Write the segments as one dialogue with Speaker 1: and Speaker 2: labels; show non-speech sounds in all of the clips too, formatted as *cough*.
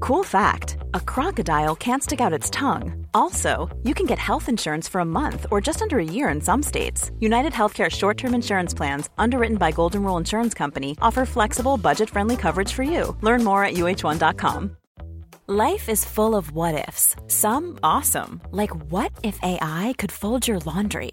Speaker 1: Cool fact a crocodile can't stick out its tongue. Also, you can get health insurance for a month or just under a year in some states. United Healthcare short term insurance plans, underwritten by Golden Rule Insurance Company, offer flexible, budget friendly coverage for you. Learn more at uh1.com. Life is full of what ifs, some awesome, like what if AI could fold your laundry?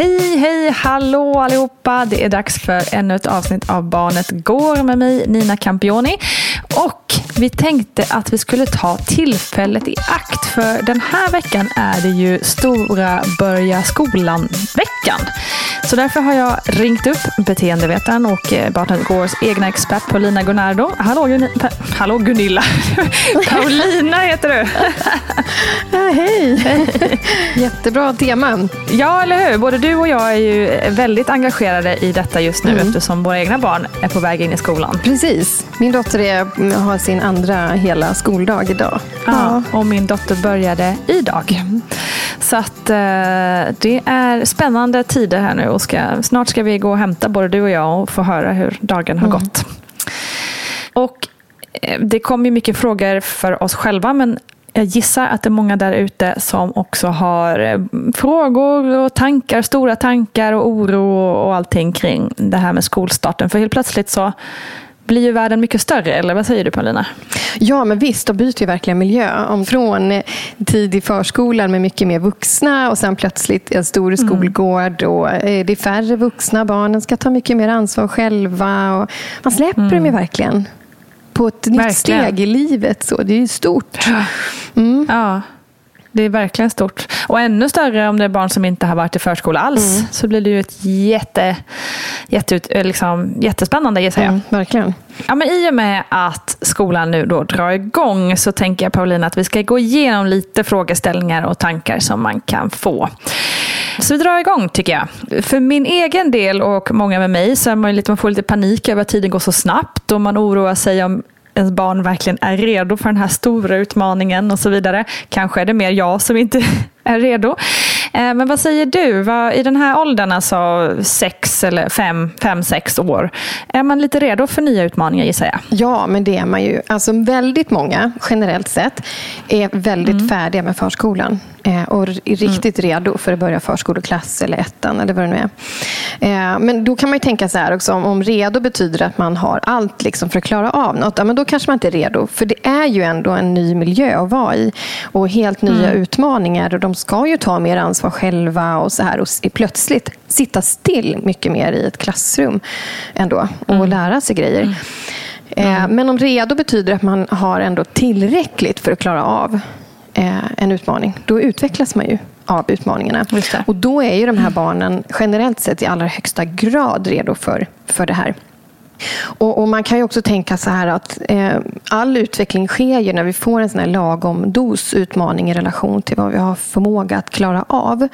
Speaker 2: Hej, hej, hallå allihopa! Det är dags för ännu ett avsnitt av Barnet Går med mig, Nina Campioni. Och vi tänkte att vi skulle ta tillfället i akt för den här veckan är det ju stora Börja skolan-veckan. Så därför har jag ringt upp beteendevetaren och eh, Barnet Gårs egna expert Paulina Gunnardo. Hallå, Gun- Pa- Hallå Gunilla! *laughs* Paulina heter du! *laughs*
Speaker 3: Hej! *laughs* Jättebra teman.
Speaker 2: Ja, eller hur? Både du och jag är ju väldigt engagerade i detta just nu eftersom våra egna barn är på väg in i skolan.
Speaker 3: Precis. Min dotter är, har sin andra hela skoldag idag.
Speaker 2: Ja, och min dotter började idag. Så att eh, det är spännande tider här nu och ska, snart ska vi gå och hämta både du och jag och få höra hur dagen har gått. Och eh, det kommer ju mycket frågor för oss själva men jag gissar att det är många där ute som också har eh, frågor och tankar, stora tankar och oro och allting kring det här med skolstarten. För helt plötsligt så blir ju världen mycket större, eller vad säger du Paulina?
Speaker 3: Ja, men visst, de byter ju verkligen miljö. Om från eh, tid i förskolan med mycket mer vuxna och sen plötsligt en stor skolgård och eh, det är färre vuxna. Barnen ska ta mycket mer ansvar själva. Och man släpper dem ju verkligen på ett nytt
Speaker 2: Verkligen.
Speaker 3: steg i livet. Så det är ju stort.
Speaker 2: Ja, det är verkligen stort. Och ännu större om det är barn som inte har varit i förskola alls. Så blir det ju ett jätte, jätte, eh, liksom, jättespännande gissar jag.
Speaker 3: Mm, verkligen.
Speaker 2: Ja, men I och med att skolan nu då drar igång så tänker jag Paulina att vi ska gå igenom lite frågeställningar och tankar som man kan få. Så vi drar igång tycker jag. För min egen del och många med mig så är man, ju lite, man får lite panik över att tiden går så snabbt och man oroar sig om ens barn verkligen är redo för den här stora utmaningen och så vidare. Kanske är det mer jag som inte *laughs* är redo. Eh, Men vad säger du? I den här åldern, alltså sex eller fem, fem, sex år, är man lite redo för nya utmaningar gissar jag?
Speaker 3: Ja, men det är man ju. Alltså väldigt många, generellt sett, är väldigt färdiga med förskolan. Eh, och är riktigt redo för att börja förskoleklass eller ettan eller vad det nu är. Eh, men då kan man ju tänka så här också, om, redo betyder att man har allt liksom för att klara av något, ja, men då kanske man inte är redo. För det är ju ändå en ny miljö att vara i. Och helt nya utmaningar. Och de ska ju ta mer ansvar själva och så här. Och plötsligt sitta still mycket mer i ett klassrum ändå. Och lära sig grejer. Eh, Men om redo betyder att man har ändå tillräckligt för att klara av en utmaning, då utvecklas man ju av utmaningarna. Och då är ju de här barnen generellt sett i allra högsta grad redo för, för det här. Och, och, Man kan ju också tänka så här att eh, all utveckling sker ju när vi får en sån här lagom dos utmaning i relation till vad vi har förmåga att klara av.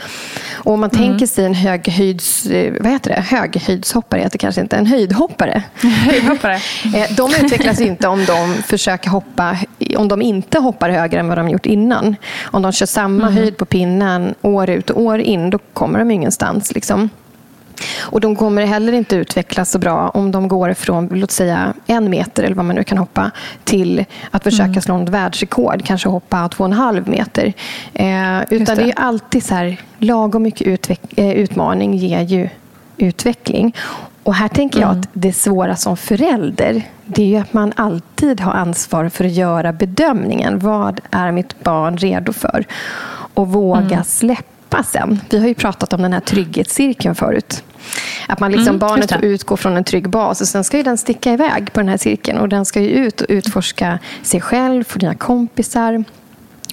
Speaker 3: Och om man
Speaker 2: Mm.
Speaker 3: tänker sig en höghöjds, eh, vad heter det? höghöjdshoppare, heter det kanske inte, en höjdhoppare. *laughs*
Speaker 2: Höjdhoppare. *laughs*
Speaker 3: Eh, De utvecklas inte om de försöker hoppa, om de inte hoppar högre än vad de gjort innan. Om de kör samma höjd på pinnen år ut och år in, då kommer de ingenstans. Liksom. Och de kommer heller inte utvecklas så bra om de går från låt säga en meter eller vad man nu kan hoppa till att försöka slå ett världsrekord, kanske hoppa två och en halv meter. Eh, utan det.
Speaker 2: det.
Speaker 3: är alltid så här, lagom mycket eh, utmaning ger ju utveckling. Och här tänker jag att det svåra som förälder, det är att man alltid har ansvar för att göra bedömningen. Vad är mitt barn redo för? Och våga släppa sen. Vi har ju pratat om den här trygghetscirkeln förut. Att man liksom,
Speaker 2: Mm,
Speaker 3: barnet får utgå från en trygg bas och sen ska ju den sticka iväg på den här cirkeln. Och den ska ju ut och utforska sig själv, få dina kompisar,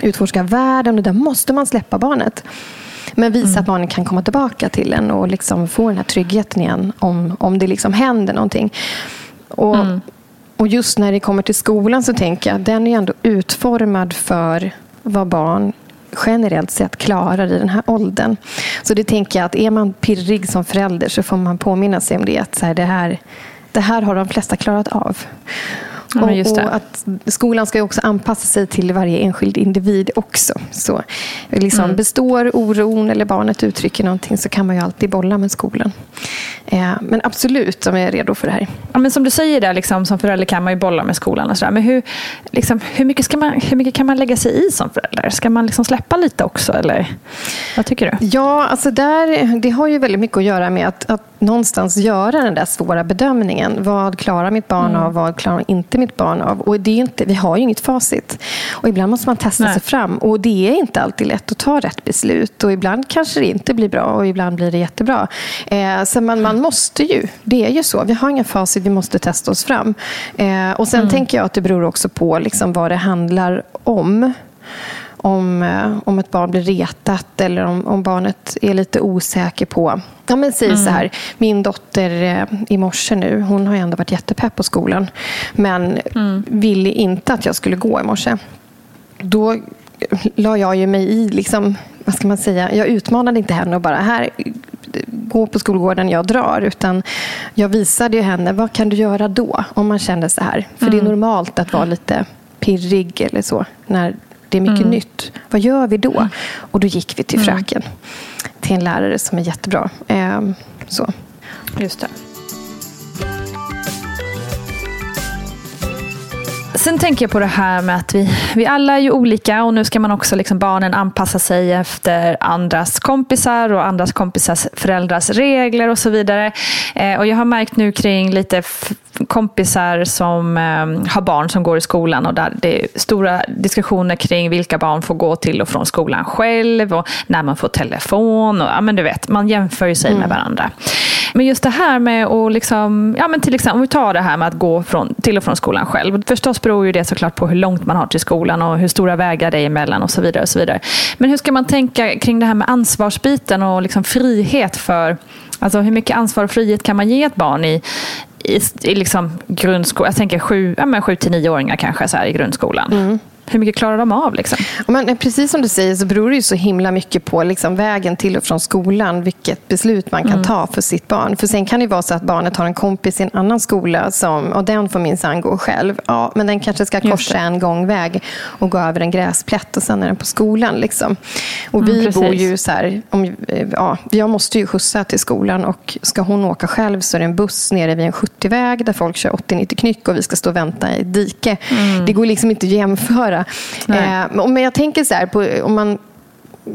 Speaker 3: utforska världen. Och där måste man släppa barnet. Men visa
Speaker 2: Mm.
Speaker 3: att barnet kan komma tillbaka till en och liksom få den här tryggheten igen om, om det liksom händer någonting. Och,
Speaker 2: Mm.
Speaker 3: och just när det kommer till skolan så tänker jag att den är ändå utformad för vad barn generellt sett klarar i den här åldern. Så det tänker jag att är man pirrig som förälder så får man påminna sig om det. Att så här, det, här, det här har de flesta klarat av.
Speaker 2: Ja,
Speaker 3: och, och att skolan ska också anpassa sig till varje enskild individ också. Så liksom
Speaker 2: Mm.
Speaker 3: Består oron eller barnet uttrycker någonting så kan man ju alltid bolla med skolan. Eh, men absolut, de är redo för det här.
Speaker 2: Ja, men som du säger, där, liksom, som förälder kan man ju bolla med skolan. och så där. Men hur, liksom, hur, mycket ska man, hur mycket kan man lägga sig i som förälder? Ska man liksom släppa lite också? Eller? Vad tycker du?
Speaker 3: Ja, alltså där, det har ju väldigt mycket att göra med att, att någonstans göra den där svåra bedömningen. Vad klarar mitt barn
Speaker 2: Mm.
Speaker 3: av? Vad klarar inte mitt barn av? Och det är inte, vi har ju inget facit. Och ibland måste man testa
Speaker 2: Nej.
Speaker 3: sig fram. Och det är inte alltid lätt att ta rätt beslut. Och ibland kanske det inte blir bra och ibland blir det jättebra. Eh, så man, man måste ju, det är ju så. Vi har ingen facit, vi måste testa oss fram. Eh, och sen tänker jag att det beror också på liksom vad det handlar om om, eh, om ett barn blir retat eller om, om barnet är lite osäker på... Ja, men säg så här, min dotter eh, i morse nu, hon har ju ändå varit jättepepp på skolan men ville inte att jag skulle gå i morse. Då la jag ju mig i, liksom, vad ska man säga, jag utmanade inte henne och bara här, gå på skolgården, jag drar. Utan jag visade ju henne, vad kan du göra då? Om man känner så här? För det är normalt att vara lite pirrig eller så när det är mycket nytt. Vad gör vi då? Och då gick vi till fröken. Till en lärare som är jättebra. Ehm, så.
Speaker 2: Just det. Sen tänker jag på det här med att vi, vi alla är ju olika och nu ska man också liksom barnen anpassa sig efter andras kompisar och andras kompisars föräldrars regler och så vidare. Eh, och jag har märkt nu kring lite kompisar som eh, har barn som går i skolan och där det är stora diskussioner kring vilka barn får gå till och från skolan själv och när man får telefon. Och, ja, men du vet, man jämför ju sig med varandra. Men just det här med att, liksom, ja, men till exempel, om vi tar det här med att gå från, till och från skolan själv. Förstås beror beror ju det såklart på hur långt man har till skolan och hur stora vägar det är emellan och så vidare. Och så vidare. Men hur ska man tänka kring det här med ansvarsbiten och liksom frihet för, alltså hur mycket ansvar och frihet kan man ge ett barn i, i, i liksom grundskolan? Jag tänker sju, ja, men sju till nioåringar kanske så här, i grundskolan. Mm. Hur mycket klarar de av? Liksom?
Speaker 3: Men precis som du säger så beror det ju så himla mycket på liksom vägen till och från skolan. Vilket beslut man kan ta för sitt barn. För sen kan det vara så att barnet har en kompis i en annan skola som, och den får minsann gå själv. Ja, men den kanske ska korsa en gångväg och gå över en gräsplätt och sen är den på skolan. Liksom. Och vi
Speaker 2: precis.
Speaker 3: bor ju så här, om, eh, ja, jag måste ju skjutsa till skolan och ska hon åka själv så är det en buss nere vid en 70-väg där folk kör 80-90 knyck och vi ska stå och vänta i ett dike. Det går liksom inte att jämföra.
Speaker 2: Nej.
Speaker 3: Eh, men jag tänker så här, på, om man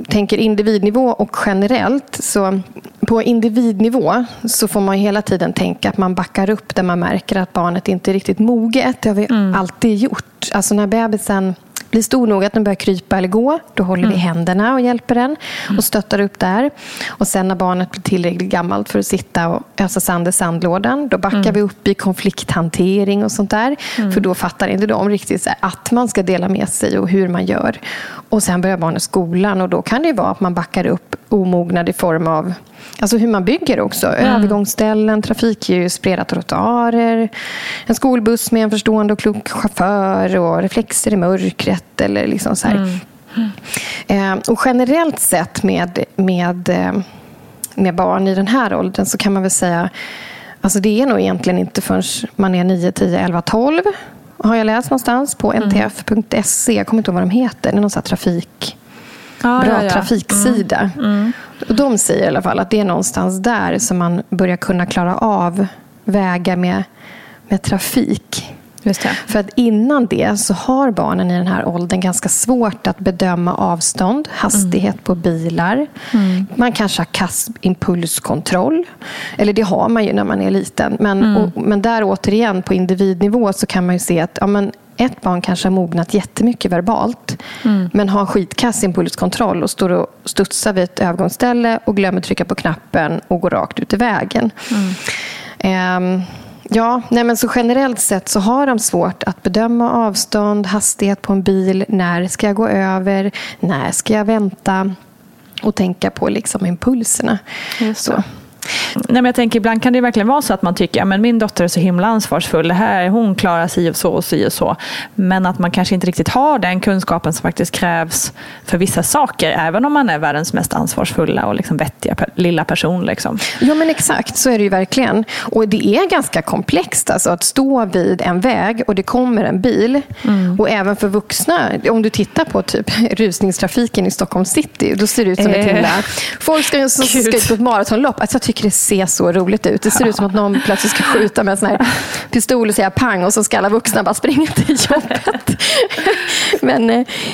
Speaker 3: tänker individnivå och generellt. Så på individnivå så får man hela tiden tänka att man backar upp där man märker att barnet inte är riktigt moget. Det har vi alltid gjort. Alltså när bebisen blir stor nog att den börjar krypa eller gå, då håller
Speaker 2: Mm.
Speaker 3: vi händerna och hjälper den och stöttar upp där. Och sen när barnet blir tillräckligt gammalt för att sitta och ösa sand i sandlådan, då backar
Speaker 2: Mm.
Speaker 3: vi upp i konflikthantering och sånt där. För då fattar inte de riktigt så att man ska dela med sig och hur man gör. Och sen börjar barnet skolan och då kan det ju vara att man backar upp omognad i form av Alltså hur man bygger också. Övergångsställen, trafikljus, breda trottoarer, en skolbuss med en förstående och klok chaufför och reflexer i mörkret. Eller liksom så här. Eh, och generellt sett med, med, eh, med barn i den här åldern så kan man väl säga Alltså det är nog egentligen inte förrän man är 9, 10, 11, 12 har jag läst någonstans på ntf.se. Jag kommer inte ihåg vad de heter. Det är någon trafik
Speaker 2: Ja,
Speaker 3: bra
Speaker 2: ja, ja.
Speaker 3: trafiksida. Och de säger i alla fall att det är någonstans där som man börjar kunna klara av vägar med, med trafik. För att innan det så har barnen i den här åldern ganska svårt att bedöma avstånd, hastighet på bilar. Man kanske har kass impulskontroll. Eller det har man ju när man är liten. Men, och, men där återigen på individnivå så kan man ju se att ja, men ett barn kanske har mognat jättemycket verbalt men har skitkass impulskontroll och står och studsar vid ett övergångsställe och glömmer trycka på knappen och går rakt ut i vägen. Ehm, Ja, nej men så generellt sett så har de svårt att bedöma avstånd, hastighet på en bil. När ska jag gå över? När ska jag vänta? Och tänka på liksom impulserna. Så.
Speaker 2: Nej, men jag tänker, ibland kan det verkligen vara så att man tycker att min dotter är så himla ansvarsfull. Det här, hon klarar sig och så och si och så. Men att man kanske inte riktigt har den kunskapen som faktiskt krävs för vissa saker. Även om man är världens mest ansvarsfulla och liksom vettiga lilla person. Liksom.
Speaker 3: Ja, men exakt. Så är det ju verkligen. Och det är ganska komplext alltså, att stå vid en väg och det kommer en bil. Och även för vuxna, om du tittar på typ *laughs* rusningstrafiken i Stockholm city, då ser det ut som ett
Speaker 2: Eh.
Speaker 3: himla... Folk ska, *laughs* som ska ut på ett maratonlopp. Alltså, jag tycker det ser så roligt ut. Det ser ut som att någon plötsligt ska skjuta med en sån här pistol och säga pang och så ska alla vuxna bara springa till jobbet. *laughs* Men,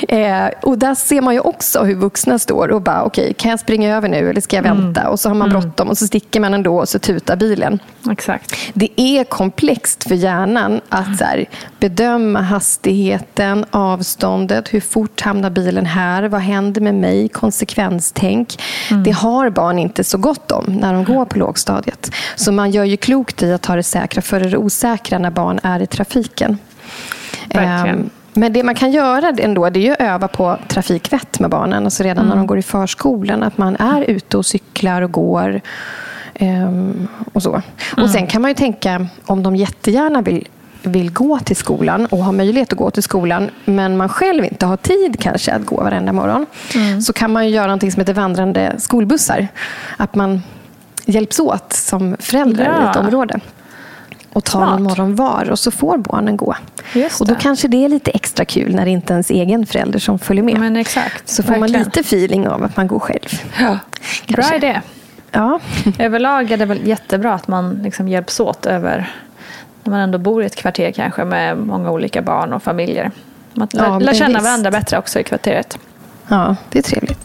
Speaker 3: eh, och där ser man ju också hur vuxna står och bara, okej, kan jag springa över nu eller ska jag vänta? Och så har man bråttom och så sticker man ändå och så tutar bilen.
Speaker 2: Exakt.
Speaker 3: Det är komplext för hjärnan att här, bedöma hastigheten, avståndet, hur fort hamnar bilen här, vad händer med mig, konsekvenstänk. Det har barn inte så gott om när de går på lågstadiet. Så man gör ju klokt i att ta det säkra före det osäkra när barn är i trafiken.
Speaker 2: Verkligen.
Speaker 3: Men det man kan göra ändå det är att öva på trafikvett med barnen. Alltså redan när de går i förskolan. Att man är ute och cyklar och går. ehm, och så. Och Sen kan man ju tänka om de jättegärna vill vill gå till skolan och har möjlighet att gå till skolan men man själv inte har tid kanske att gå varenda morgon så kan man göra någonting som heter vandrande skolbussar. Att man hjälps åt som föräldrar i ett
Speaker 2: Ja.
Speaker 3: område och tar
Speaker 2: Smart.
Speaker 3: någon morgon var och så får barnen gå. Och då kanske det är lite extra kul när det inte är ens egen förälder som följer med.
Speaker 2: Men exakt.
Speaker 3: så får man
Speaker 2: Verkligen.
Speaker 3: lite feeling av att man går själv.
Speaker 2: Ja. Bra idé.
Speaker 3: Ja.
Speaker 2: Överlag är det väl jättebra att man liksom hjälps åt över när man ändå bor i ett kvarter kanske med många olika barn och familjer. Man lär,
Speaker 3: Ja,
Speaker 2: lär känna
Speaker 3: visst.
Speaker 2: varandra bättre också i kvarteret.
Speaker 3: ja, det är trevligt.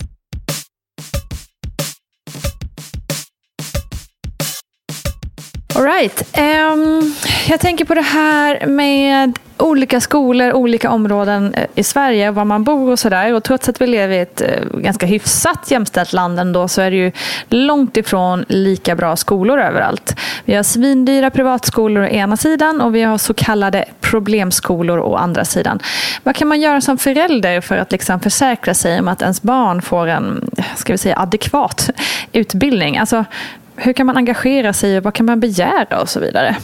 Speaker 2: Alright. Um, ehm, jag tänker på det här med olika skolor, olika områden eh, i Sverige, var man bor och sådär. Och trots att vi lever i ett eh, ganska hyfsat jämställt land ändå så är det ju långt ifrån lika bra skolor överallt. Vi har svindyra privatskolor å ena sidan och vi har så kallade problemskolor å andra sidan. Vad kan man göra som förälder för att liksom försäkra sig om att ens barn får en ska vi säga, adekvat utbildning? Alltså, hur kan man engagera sig och vad kan man begära och så vidare?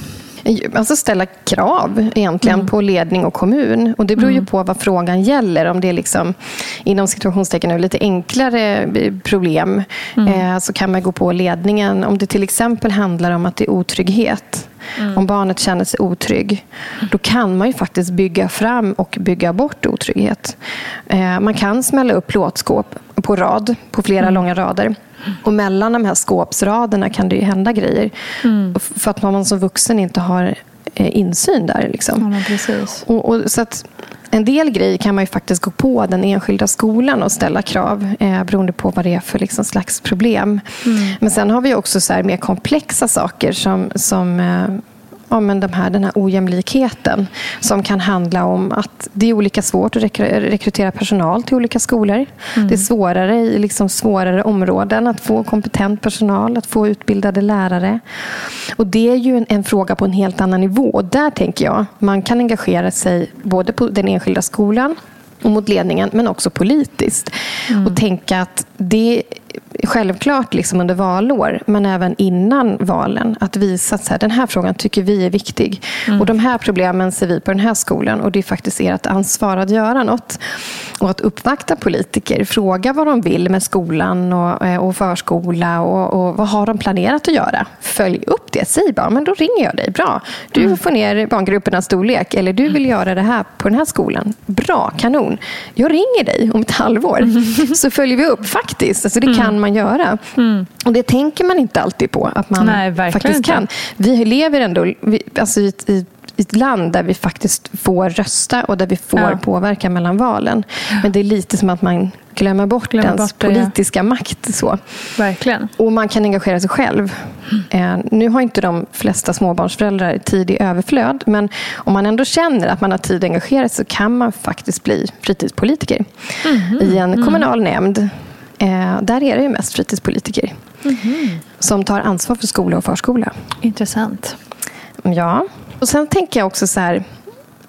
Speaker 3: Alltså ställa krav egentligen på ledning och kommun. Och Det beror ju på vad frågan gäller. Om det är liksom, inom situationstecken nu, lite enklare problem eh, så kan man gå på ledningen. Om det till exempel handlar om att det är otrygghet. Om barnet känner sig otrygg, då kan man ju faktiskt bygga fram och bygga bort otrygghet. Eh, man kan smälla upp plåtskåp på rad, på flera långa rader. Och mellan de här skåpsraderna kan det ju hända grejer. F- För att man som vuxen inte har eh, insyn där. Liksom.
Speaker 2: precis.
Speaker 3: Och, och, så att en del grejer kan man ju faktiskt gå på den enskilda skolan och ställa krav eh, beroende på vad det är för liksom, slags problem. Men sen har vi också så här mer komplexa saker som, som eh, ja, men de här, den här ojämlikheten som kan handla om att det är olika svårt att rekrytera personal till olika skolor. Mm. Det är svårare i liksom svårare områden att få kompetent personal, att få utbildade lärare. Och Det är ju en, en fråga på en helt annan nivå. Och där tänker jag man kan engagera sig både på den enskilda skolan och mot ledningen, men också politiskt. Mm. Och tänka att det självklart liksom under valår, men även innan valen, att visa att så här, den här frågan tycker vi är viktig. Mm. Och de här problemen ser vi på den här skolan och det är faktiskt ert ansvar att göra något. Och att uppvakta politiker, fråga vad de vill med skolan och, eh, och förskola och, och vad har de planerat att göra. Följ upp det, säg bara, men då ringer jag dig. Bra, du mm. får ner barngruppernas storlek eller du vill göra det här på den här skolan. Bra, kanon. Jag ringer dig om ett halvår så följer vi upp faktiskt. Alltså det kan man göra. Mm. Och det tänker man inte alltid på att man Nej, faktiskt inte. kan. Vi lever ändå vi, alltså i, i ett land där vi faktiskt får rösta och där vi får ja. påverka mellan valen. Men det är lite som att man glömmer bort glömmer ens bort det, politiska ja. makt. Så.
Speaker 2: Verkligen.
Speaker 3: Och man kan engagera sig själv. Mm. Eh, nu har inte de flesta småbarnsföräldrar tid i överflöd, men om man ändå känner att man har tid att engagera sig så kan man faktiskt bli fritidspolitiker mm. i en kommunal mm. nämnd Eh, där är det ju mest fritidspolitiker mm. som tar ansvar för skola och förskola.
Speaker 2: Intressant.
Speaker 3: Ja. Och Sen tänker jag också så här,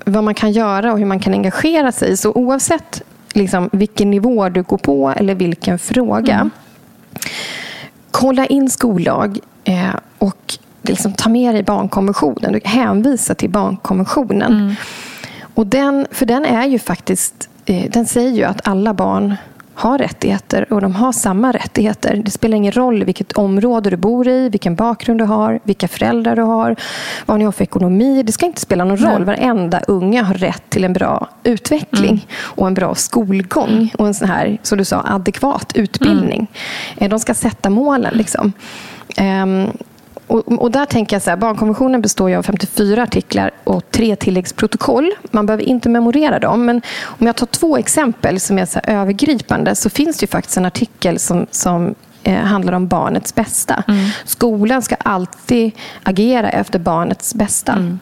Speaker 3: vad man kan göra och hur man kan engagera sig. Så oavsett liksom, vilken nivå du går på eller vilken fråga. Mm. Kolla in skollag eh, och liksom, ta med dig barnkonventionen. Hänvisa till barnkonventionen. Mm. Och den, för den är ju faktiskt eh, den säger ju att alla barn har rättigheter och de har samma rättigheter. Det spelar ingen roll vilket område du bor i, vilken bakgrund du har, vilka föräldrar du har, vad ni har för ekonomi. Det ska inte spela någon roll. Varenda unge har rätt till en bra utveckling mm. och en bra skolgång och en sån här, som du sa, adekvat utbildning. Mm. De ska sätta målen. Liksom. Um, och, och, där tänker jag så här, barnkonventionen består av 54 artiklar och tre tilläggsprotokoll. Man behöver inte memorera dem. Men om jag tar två exempel som är så övergripande så finns det ju faktiskt en artikel som, som eh, handlar om barnets bästa. Mm. Skolan ska alltid agera efter barnets bästa. Mm.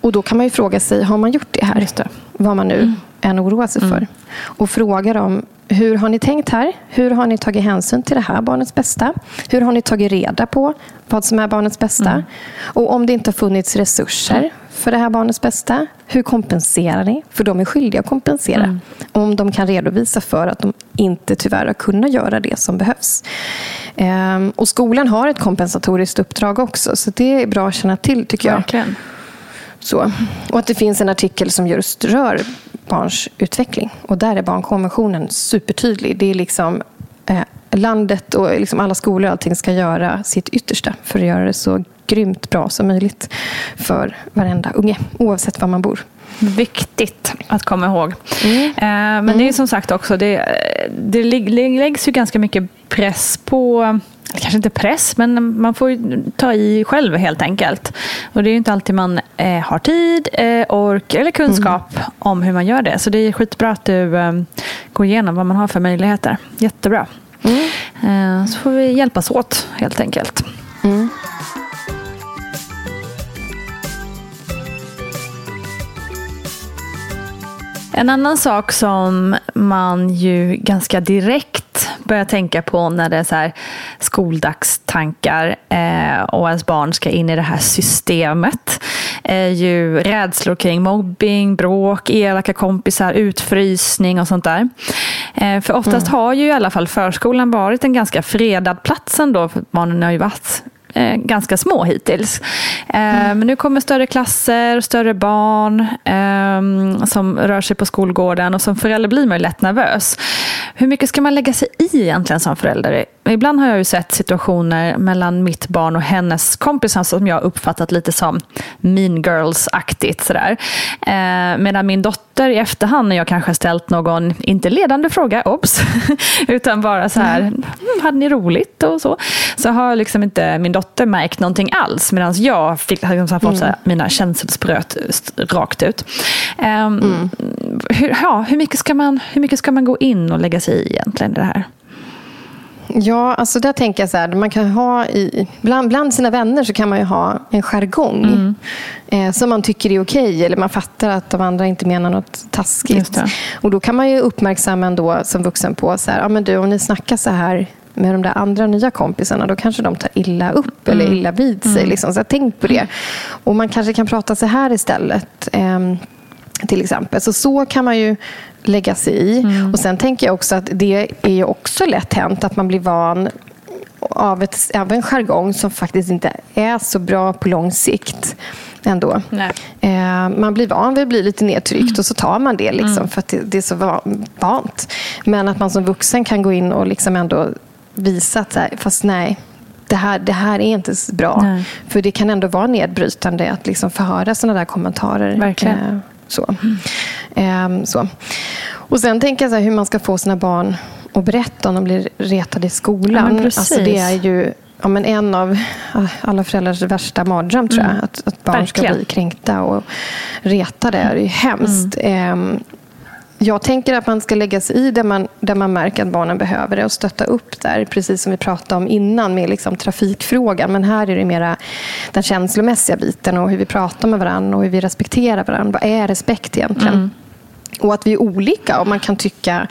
Speaker 3: Och då kan man ju fråga sig, har man gjort det här? Det. Vad man nu mm. Än oroar sig för. Mm. Och fråga dem, hur har ni tänkt här? Hur har ni tagit hänsyn till det här barnets bästa? Hur har ni tagit reda på vad som är barnets bästa? Mm. Och om det inte har funnits resurser för det här barnets bästa, hur kompenserar ni? För de är skyldiga att kompensera. Mm. Om de kan redovisa för att de inte tyvärr har kunnat göra det som behövs. Ehm, och skolan har ett kompensatoriskt uppdrag också, så det är bra att känna till tycker jag.
Speaker 2: Verkligen.
Speaker 3: Så. Och att det finns en artikel som just rör barns utveckling. Och där är barnkonventionen supertydlig. Det är liksom eh, landet och liksom alla skolor och allting ska göra sitt yttersta för att göra det så grymt bra som möjligt för varenda unge, oavsett var man bor.
Speaker 2: Viktigt att komma ihåg. Mm. Eh, men mm. det är som sagt också, det, det läggs ju ganska mycket press på kanske inte press, men man får ta i själv helt enkelt. Och det är inte alltid man eh, har tid, eh, ork eller kunskap mm. om hur man gör det. Så det är skitbra att du eh, går igenom vad man har för möjligheter. Jättebra. Mm. Eh, så får vi hjälpas åt helt enkelt. En annan sak som man ju ganska direkt börjar tänka på när det är så här skoldagstankar eh, och ens barn ska in i det här systemet är ju rädslor kring mobbing, bråk, elaka kompisar, utfrysning och sånt där. Eh, för oftast mm. har ju i alla fall förskolan varit en ganska fredad plats ändå, för barnen har ju varit eh, ganska små hittills. Eh, mm. Men nu kommer större klasser, större barn eh, som rör sig på skolgården och som förälder blir man ju lätt nervös. Hur mycket ska man lägga sig i egentligen som förälder? Ibland har jag ju sett situationer mellan mitt barn och hennes kompisar som jag uppfattat lite som mean girls-aktigt. Sådär. Eh, medan min dotter i efterhand när jag kanske ställt någon, inte ledande fråga, obs, *laughs* utan bara så här, mm. mm. hade ni roligt och så, så har liksom inte min dotter märkt någonting alls medan jag fick, liksom, fått mm. mina känselspröt rakt ut. Um, mm. hur, ja, hur, mycket ska man, hur mycket ska man gå in och lägga sig i egentligen det här?
Speaker 3: Ja, alltså där tänker jag så här, man kan ha i, bland, bland sina vänner så kan man ju ha en jargong
Speaker 2: Mm.
Speaker 3: eh, som man tycker är okej eller man fattar att de andra inte menar något taskigt. Och då kan man ju uppmärksamma ändå som vuxen på så här, ja men du om ni snackar så här med de där andra nya kompisarna, då kanske de tar illa upp eller illa vid sig. Liksom. Så tänk på det. Och man kanske kan prata så här istället. ehm, till exempel. Så så kan man ju lägga sig i. Och Sen tänker jag också att det är också lätt hänt att man blir van av, ett, av en jargong som faktiskt inte är så bra på lång sikt. Ändå. Eh, man blir van vid att bli lite nedtryckt och så tar man det liksom, för att det, det är så va- vant. Men att man som vuxen kan gå in och liksom ändå visa att så här, fast nej, det här, det här är inte så bra.
Speaker 2: Nej.
Speaker 3: För det kan ändå vara nedbrytande att liksom få höra sådana där kommentarer.
Speaker 2: Verkligen.
Speaker 3: Eh, så. Ehm, så. Och sen tänker jag så här, hur man ska få sina barn att berätta om de blir retade i skolan.
Speaker 2: Ja,
Speaker 3: alltså det är ju ja, men en av alla föräldrars värsta mardröm, tror jag. Att, att barn ska
Speaker 2: Verkligen.
Speaker 3: bli kränkta och retade. Det är ju hemskt. Ehm, jag tänker att man ska lägga sig i där man, där man märker att barnen behöver det och stötta upp där, precis som vi pratade om innan med liksom trafikfrågan. Men här är det mera den känslomässiga biten och hur vi pratar med varandra och hur vi respekterar varandra. Vad är respekt egentligen? Och att vi är olika. Och man kan tycka,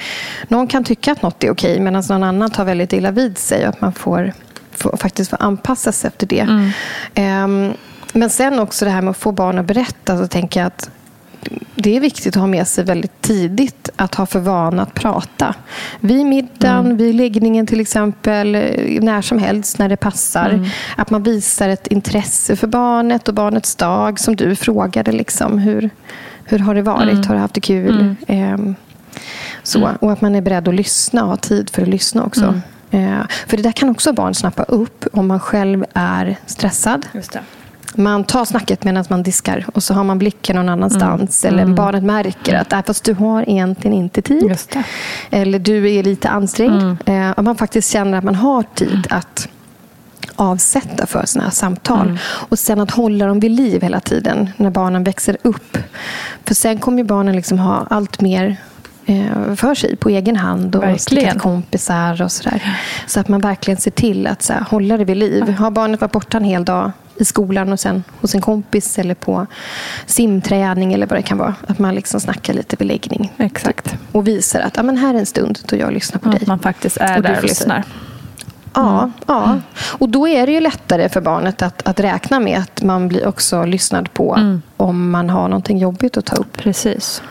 Speaker 3: någon kan tycka att något är okej medan någon annan tar väldigt illa vid sig. Och att man får, får faktiskt får anpassa sig efter det. Ehm, men sen också det här med att få barn att berätta. Så tänker jag att det är viktigt att ha med sig väldigt tidigt att ha för vana att prata. Vid middagen, vid läggningen till exempel, när som helst när det passar. Att man visar ett intresse för barnet och barnets dag som du frågade. Liksom, hur, hur har det varit? Har du haft det kul? Ehm, så. Och att man är beredd att lyssna och ha tid för att lyssna också. Eh, för det där kan också barn snappa upp om man själv är stressad.
Speaker 2: Just det.
Speaker 3: Man tar snacket medan man diskar och så har man blicken någon annanstans. Eller barnet märker att äh, fast du har egentligen inte tid. Eller du är lite ansträngd. Eh, och man faktiskt känner att man har tid att avsätta för sådana här samtal. Och sen att hålla dem vid liv hela tiden när barnen växer upp. För sen kommer barnen liksom ha allt mer eh, för sig på egen hand och sticka till kompisar och sådär. Så att man verkligen ser till att så här, hålla det vid liv. Har barnet varit borta en hel dag i skolan och sen hos en kompis eller på simträning eller vad det kan vara. Att man liksom snackar lite beläggning.
Speaker 2: Exakt.
Speaker 3: Och visar att ja, men här är en stund då jag lyssnar på dig.
Speaker 2: Att man faktiskt är
Speaker 3: Och
Speaker 2: där och lyssnar.
Speaker 3: Ja, ja. Och då är det ju lättare för barnet att, att räkna med att man blir också lyssnad på om man har någonting jobbigt att ta upp.
Speaker 2: Precis.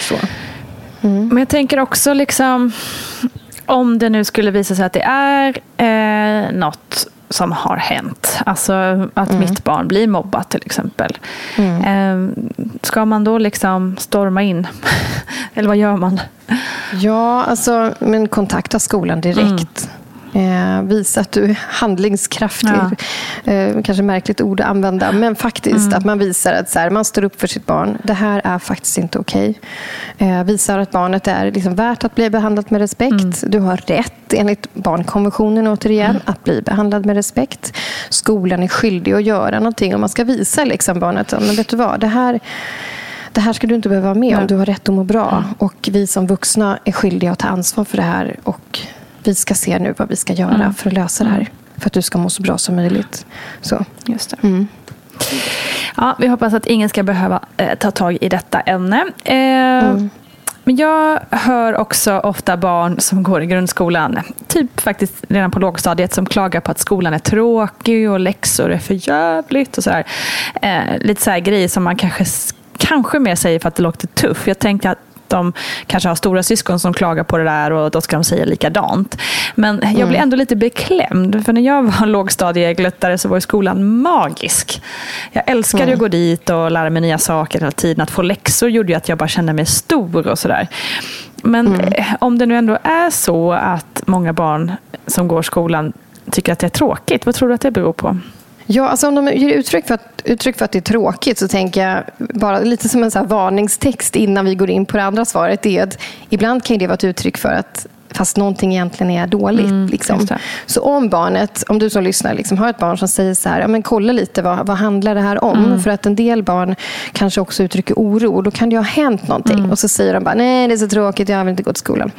Speaker 3: Så.
Speaker 2: Men jag tänker också liksom om det nu skulle visa sig att det är eh, något som har hänt. Alltså att mitt barn blir mobbat till exempel. Eh, ska man då liksom storma in? *laughs* Eller vad gör man?
Speaker 3: Ja, alltså, men kontakta skolan direkt. Eh, visa att du är handlingskraftig. Eh, kanske märkligt ord att använda, men faktiskt att man visar att så här, man står upp för sitt barn. Det här är faktiskt inte okej. Eh, visar att barnet är liksom värt att bli behandlat med respekt. Du har rätt, enligt barnkonventionen återigen, att bli behandlad med respekt. Skolan är skyldig att göra någonting och man ska visa liksom barnet, men vet du vad, det här det här ska du inte behöva vara med om. Du har rätt att må bra. Och vi som vuxna är skyldiga att ta ansvar för det här. Och vi ska se nu vad vi ska göra för att lösa det här. För att du ska må så bra som möjligt. Så.
Speaker 2: Just det. Ja, vi hoppas att ingen ska behöva eh, ta tag i detta ämne. Eh, Men jag hör också ofta barn som går i grundskolan, typ faktiskt redan på lågstadiet, som klagar på att skolan är tråkig och läxor är för jävligt och sådär. Eh, lite så här grejer som man kanske, kanske mer säger för att det låter tufft. Jag tänkte att de kanske har stora syskon som klagar på det där och då ska de säga likadant. Men jag blir ändå lite beklämd. För när jag var *laughs* lågstadiegluttare så var skolan magisk. Jag älskade att gå dit och lära mig nya saker hela tiden. Att få läxor gjorde ju att jag bara kände mig stor och sådär. Men eh, om det nu ändå är så att många barn som går skolan tycker att det är tråkigt, vad tror du att det beror på?
Speaker 3: Ja, alltså om de ger uttryck för, att, uttryck för att det är tråkigt så tänker jag bara lite som en så här varningstext innan vi går in på det andra svaret. är att ibland kan det vara ett uttryck för att fast någonting egentligen är dåligt. liksom.
Speaker 2: just det.
Speaker 3: Så om barnet, om du som lyssnar liksom, har ett barn som säger så här, ja, men kolla lite vad, vad handlar det här om? För att en del barn kanske också uttrycker oro då kan det ha hänt någonting. Och så säger de bara, nej det är så tråkigt, jag vill inte gå till skolan.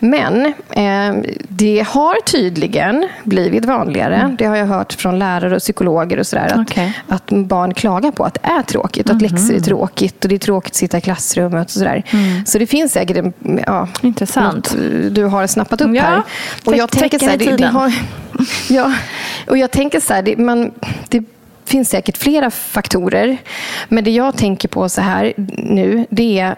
Speaker 3: Men eh, det har tydligen blivit vanligare, det har jag hört från lärare och psykologer och sådär, att,
Speaker 2: Okej.
Speaker 3: att barn klagar på att det är tråkigt, att läxor är tråkigt och det är tråkigt att sitta i klassrummet och sådär. Så det finns säkert en, ja,
Speaker 2: Intressant.
Speaker 3: något du har snappat upp
Speaker 2: Ja,
Speaker 3: här. Och jag tänker så här, det, det har, *laughs* ja, och jag tänker så här, det, man, det finns säkert flera faktorer. Men det jag tänker på så här nu, det är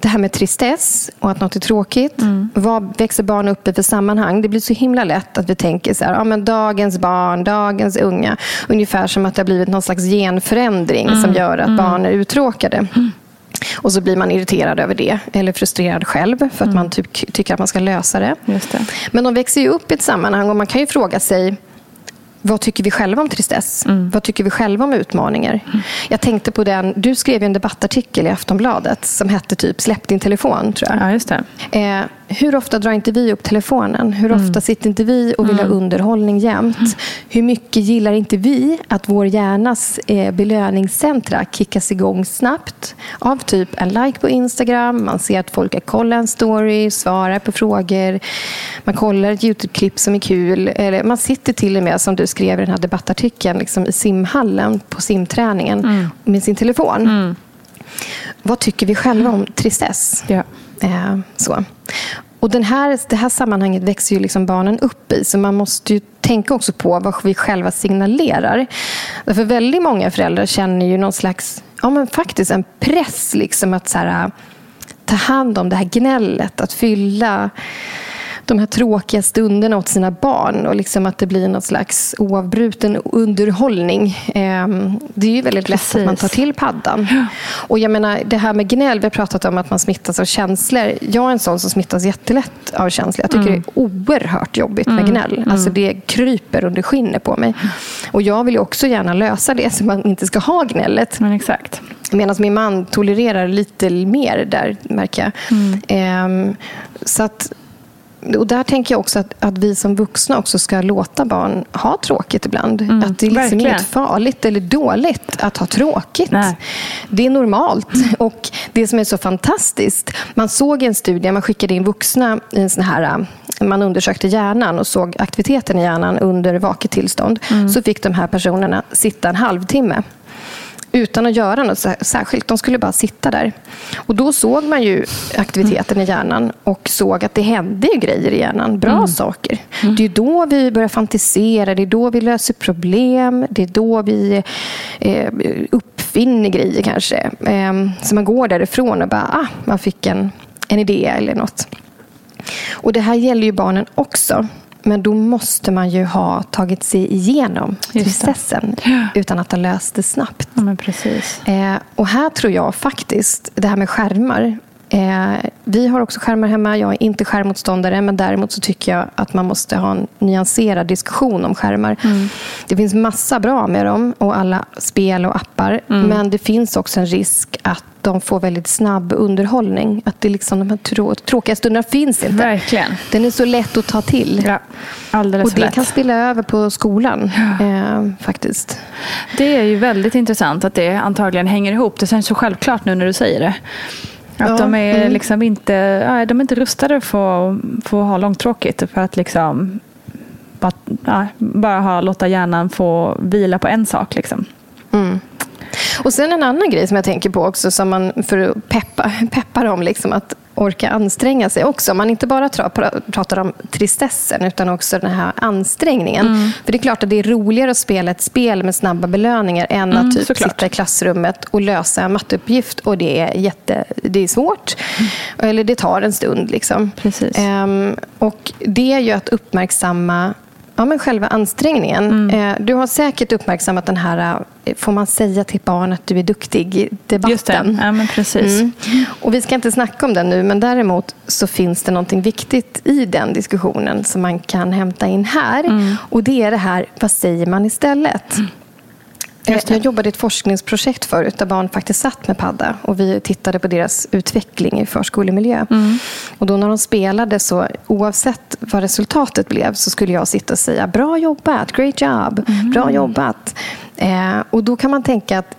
Speaker 3: det här med tristess och att något är tråkigt.
Speaker 2: Mm.
Speaker 3: Vad växer barn upp i för sammanhang? Det blir så himla lätt att vi tänker så här, ja, men dagens barn, dagens unga. Ungefär som att det har blivit någon slags genförändring
Speaker 2: Mm.
Speaker 3: som gör att barn är uttråkade. Och så blir man irriterad över det, eller frustrerad själv för att man typ tycker att man ska lösa det.
Speaker 2: Det.
Speaker 3: Men de växer ju upp i ett sammanhang och man kan ju fråga sig vad tycker vi själva om tristess? Vad tycker vi själva om utmaningar? Jag tänkte på den, du skrev en debattartikel i Aftonbladet som hette typ Släpp din telefon, tror jag.
Speaker 2: Ja, just det.
Speaker 3: Eh, hur ofta drar inte vi upp telefonen? Hur ofta sitter inte vi och vill ha underhållning jämt? Hur mycket gillar inte vi att vår hjärnas eh, belöningscentra kickas igång snabbt av typ en like på Instagram, man ser att folk har kollat en story, svarar på frågor, man kollar ett YouTube-klipp som är kul. Eller man sitter till och med, som du skrev i den här debattartikeln, liksom i simhallen på simträningen med sin telefon. Vad tycker vi själva om tristess?
Speaker 2: Ja.
Speaker 3: Eh, så. Och den här, det här sammanhanget växer ju liksom barnen upp i. Så man måste ju tänka också på vad vi själva signalerar. För väldigt många föräldrar känner ju någon slags, ja men faktiskt en press liksom att så här, ta hand om det här gnället. Att fylla de här tråkiga stunderna åt sina barn och liksom att det blir någon slags oavbruten underhållning. Ehm, Det är ju väldigt lätt att man
Speaker 2: Precis.
Speaker 3: tar till paddan. Och jag menar, det här med gnäll, vi har pratat om att man smittas av känslor. Jag är en sån som smittas jättelätt av känslor. Jag tycker det är oerhört jobbigt med gnäll. Alltså det kryper under skinnet på mig. Och jag vill ju också gärna lösa det så man inte ska ha gnället.
Speaker 2: Men exakt.
Speaker 3: Medan min man tolererar lite mer där, märker jag. Ehm, så att, och där tänker jag också att, att vi som vuxna också ska låta barn ha tråkigt ibland. att det är liksom
Speaker 2: verkligen.
Speaker 3: inget farligt eller dåligt att ha tråkigt.
Speaker 2: Nej.
Speaker 3: Det är normalt. Och det som är så fantastiskt, man såg i en studie, man skickade in vuxna i en sån här äh, man undersökte hjärnan och såg aktiviteten i hjärnan under vaket tillstånd. Så fick de här personerna sitta en halvtimme utan att göra något sär- särskilt. De skulle bara sitta där. Och Då såg man ju aktiviteten i hjärnan och såg att det hände grejer i hjärnan. Bra saker. Det är då vi börjar fantisera, det är då vi löser problem, det är då vi eh, uppfinner grejer kanske. Eh, så man går därifrån och bara, ah, man fick en, en idé eller något. Och Det här gäller ju barnen också. Men då måste man ju ha tagit sig igenom tristessen utan att ha löst det snabbt.
Speaker 2: Ja.
Speaker 3: Eh, och här tror jag faktiskt, det här med skärmar. Eh, vi har också skärmar hemma. Jag är inte skärmmotståndare, men däremot så tycker jag att man måste ha en nyanserad diskussion om skärmar. Det finns massa bra med dem och alla spel och appar. Men det finns också en risk att de får väldigt snabb underhållning. Att det liksom, de här trå- tråkiga stunderna finns inte.
Speaker 2: Verkligen.
Speaker 3: Den är så lätt att ta till.
Speaker 2: Ja, alldeles
Speaker 3: och det
Speaker 2: lätt.
Speaker 3: kan spilla över på skolan, eh, faktiskt.
Speaker 2: Det är ju väldigt intressant att det antagligen hänger ihop. Det känns så självklart nu när du säger det. Att
Speaker 3: Ja,
Speaker 2: de är
Speaker 3: mm.
Speaker 2: liksom inte, de är inte rustade för, för att ha långtråkigt. För att liksom bara, ja, bara ha, låta hjärnan få vila på en sak. Liksom.
Speaker 3: Och sen en annan grej som jag tänker på också, som man, för att peppa, *laughs* peppa dem liksom, att orka anstränga sig också. Man inte bara pratar om tristessen, utan också den här ansträngningen.
Speaker 2: Mm.
Speaker 3: För det är klart att det är roligare att spela ett spel med snabba belöningar än att typ
Speaker 2: Mm, såklart.
Speaker 3: sitta i klassrummet och lösa en matteuppgift. Och det är, jätte, det är svårt. Eller det tar en stund. Liksom.
Speaker 2: Mm. Precis.
Speaker 3: Ehm, och det är ju att uppmärksamma Ja, men själva ansträngningen.
Speaker 2: Mm.
Speaker 3: Eh, Du har säkert uppmärksammat den här, eh, får man säga till barn att du är duktig, i debatten.
Speaker 2: Just det, ja, men precis.
Speaker 3: Mm. Och vi ska inte snacka om den nu, men däremot så finns det någonting viktigt i den diskussionen som man kan hämta in här.
Speaker 2: Mm.
Speaker 3: Och det är det här, vad säger man istället? Jag jobbade i ett forskningsprojekt förut där barn faktiskt satt med padda och vi tittade på deras utveckling i förskolemiljö. Mm. Och då när de spelade så oavsett vad resultatet blev så skulle jag sitta och säga bra jobbat, great job, mm. bra jobbat. Eh, och då kan man tänka att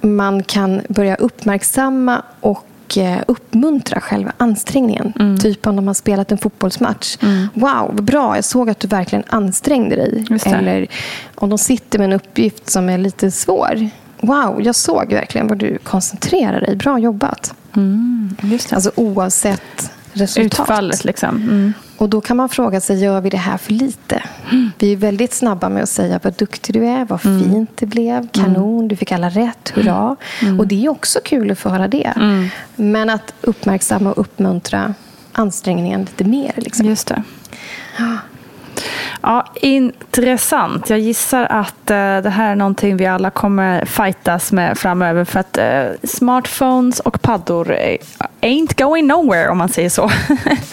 Speaker 3: man kan börja uppmärksamma och Eh, uppmuntra själva ansträngningen. Mm. Typ om de har spelat en fotbollsmatch. Mm. Wow, vad bra. Jag såg att du verkligen ansträngde dig. Eller om de sitter med en uppgift som är lite svår. Wow, jag såg verkligen vad du koncentrerar dig. Bra jobbat. Mm. Alltså oavsett resultat.
Speaker 2: Utfallet liksom. Mm.
Speaker 3: Och då kan man fråga sig, gör vi det här för lite? Mm. Vi är väldigt snabba med att säga vad duktig du är, vad mm. fint det blev, kanon, du fick alla rätt, hurra. Mm. Och det är också kul att få höra det. Mm. Men att uppmärksamma och uppmuntra ansträngningen lite mer. Liksom.
Speaker 2: Just det. Ja, intressant. Jag gissar att uh, det här är någonting vi alla kommer fightas med framöver för att uh, smartphones och paddor ain't going nowhere om man säger så.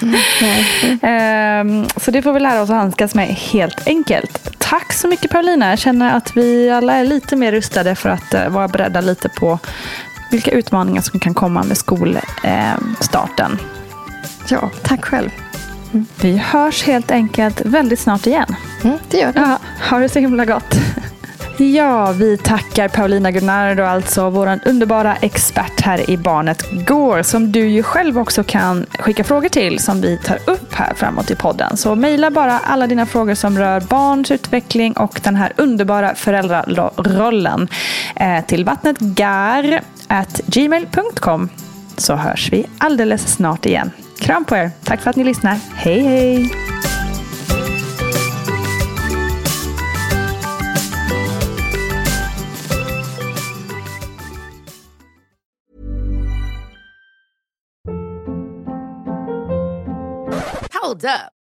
Speaker 2: mm. *laughs* uh, så det får vi lära oss att handskas med helt enkelt. Tack så mycket Paulina. Jag känner att vi alla är lite mer rustade för att uh, vara beredda lite på vilka utmaningar som kan komma med skolstarten.
Speaker 3: ja, tack själv.
Speaker 2: Vi hörs helt enkelt väldigt snart igen.
Speaker 3: Mm, det gör vi. Ja,
Speaker 2: ha det så himla gott. Ja, vi tackar Paulina Gunnardo, alltså vår underbara expert här i Barnet Går, som du ju själv också kan skicka frågor till som vi tar upp här framåt i podden. Så mejla bara alla dina frågor som rör barns utveckling och den här underbara föräldrarollen eh, till vattnetgar.gmail.com så hörs vi alldeles snart igen. Kram på er. Tack för att ni lyssnar. Hej, hej!
Speaker 4: Hold up.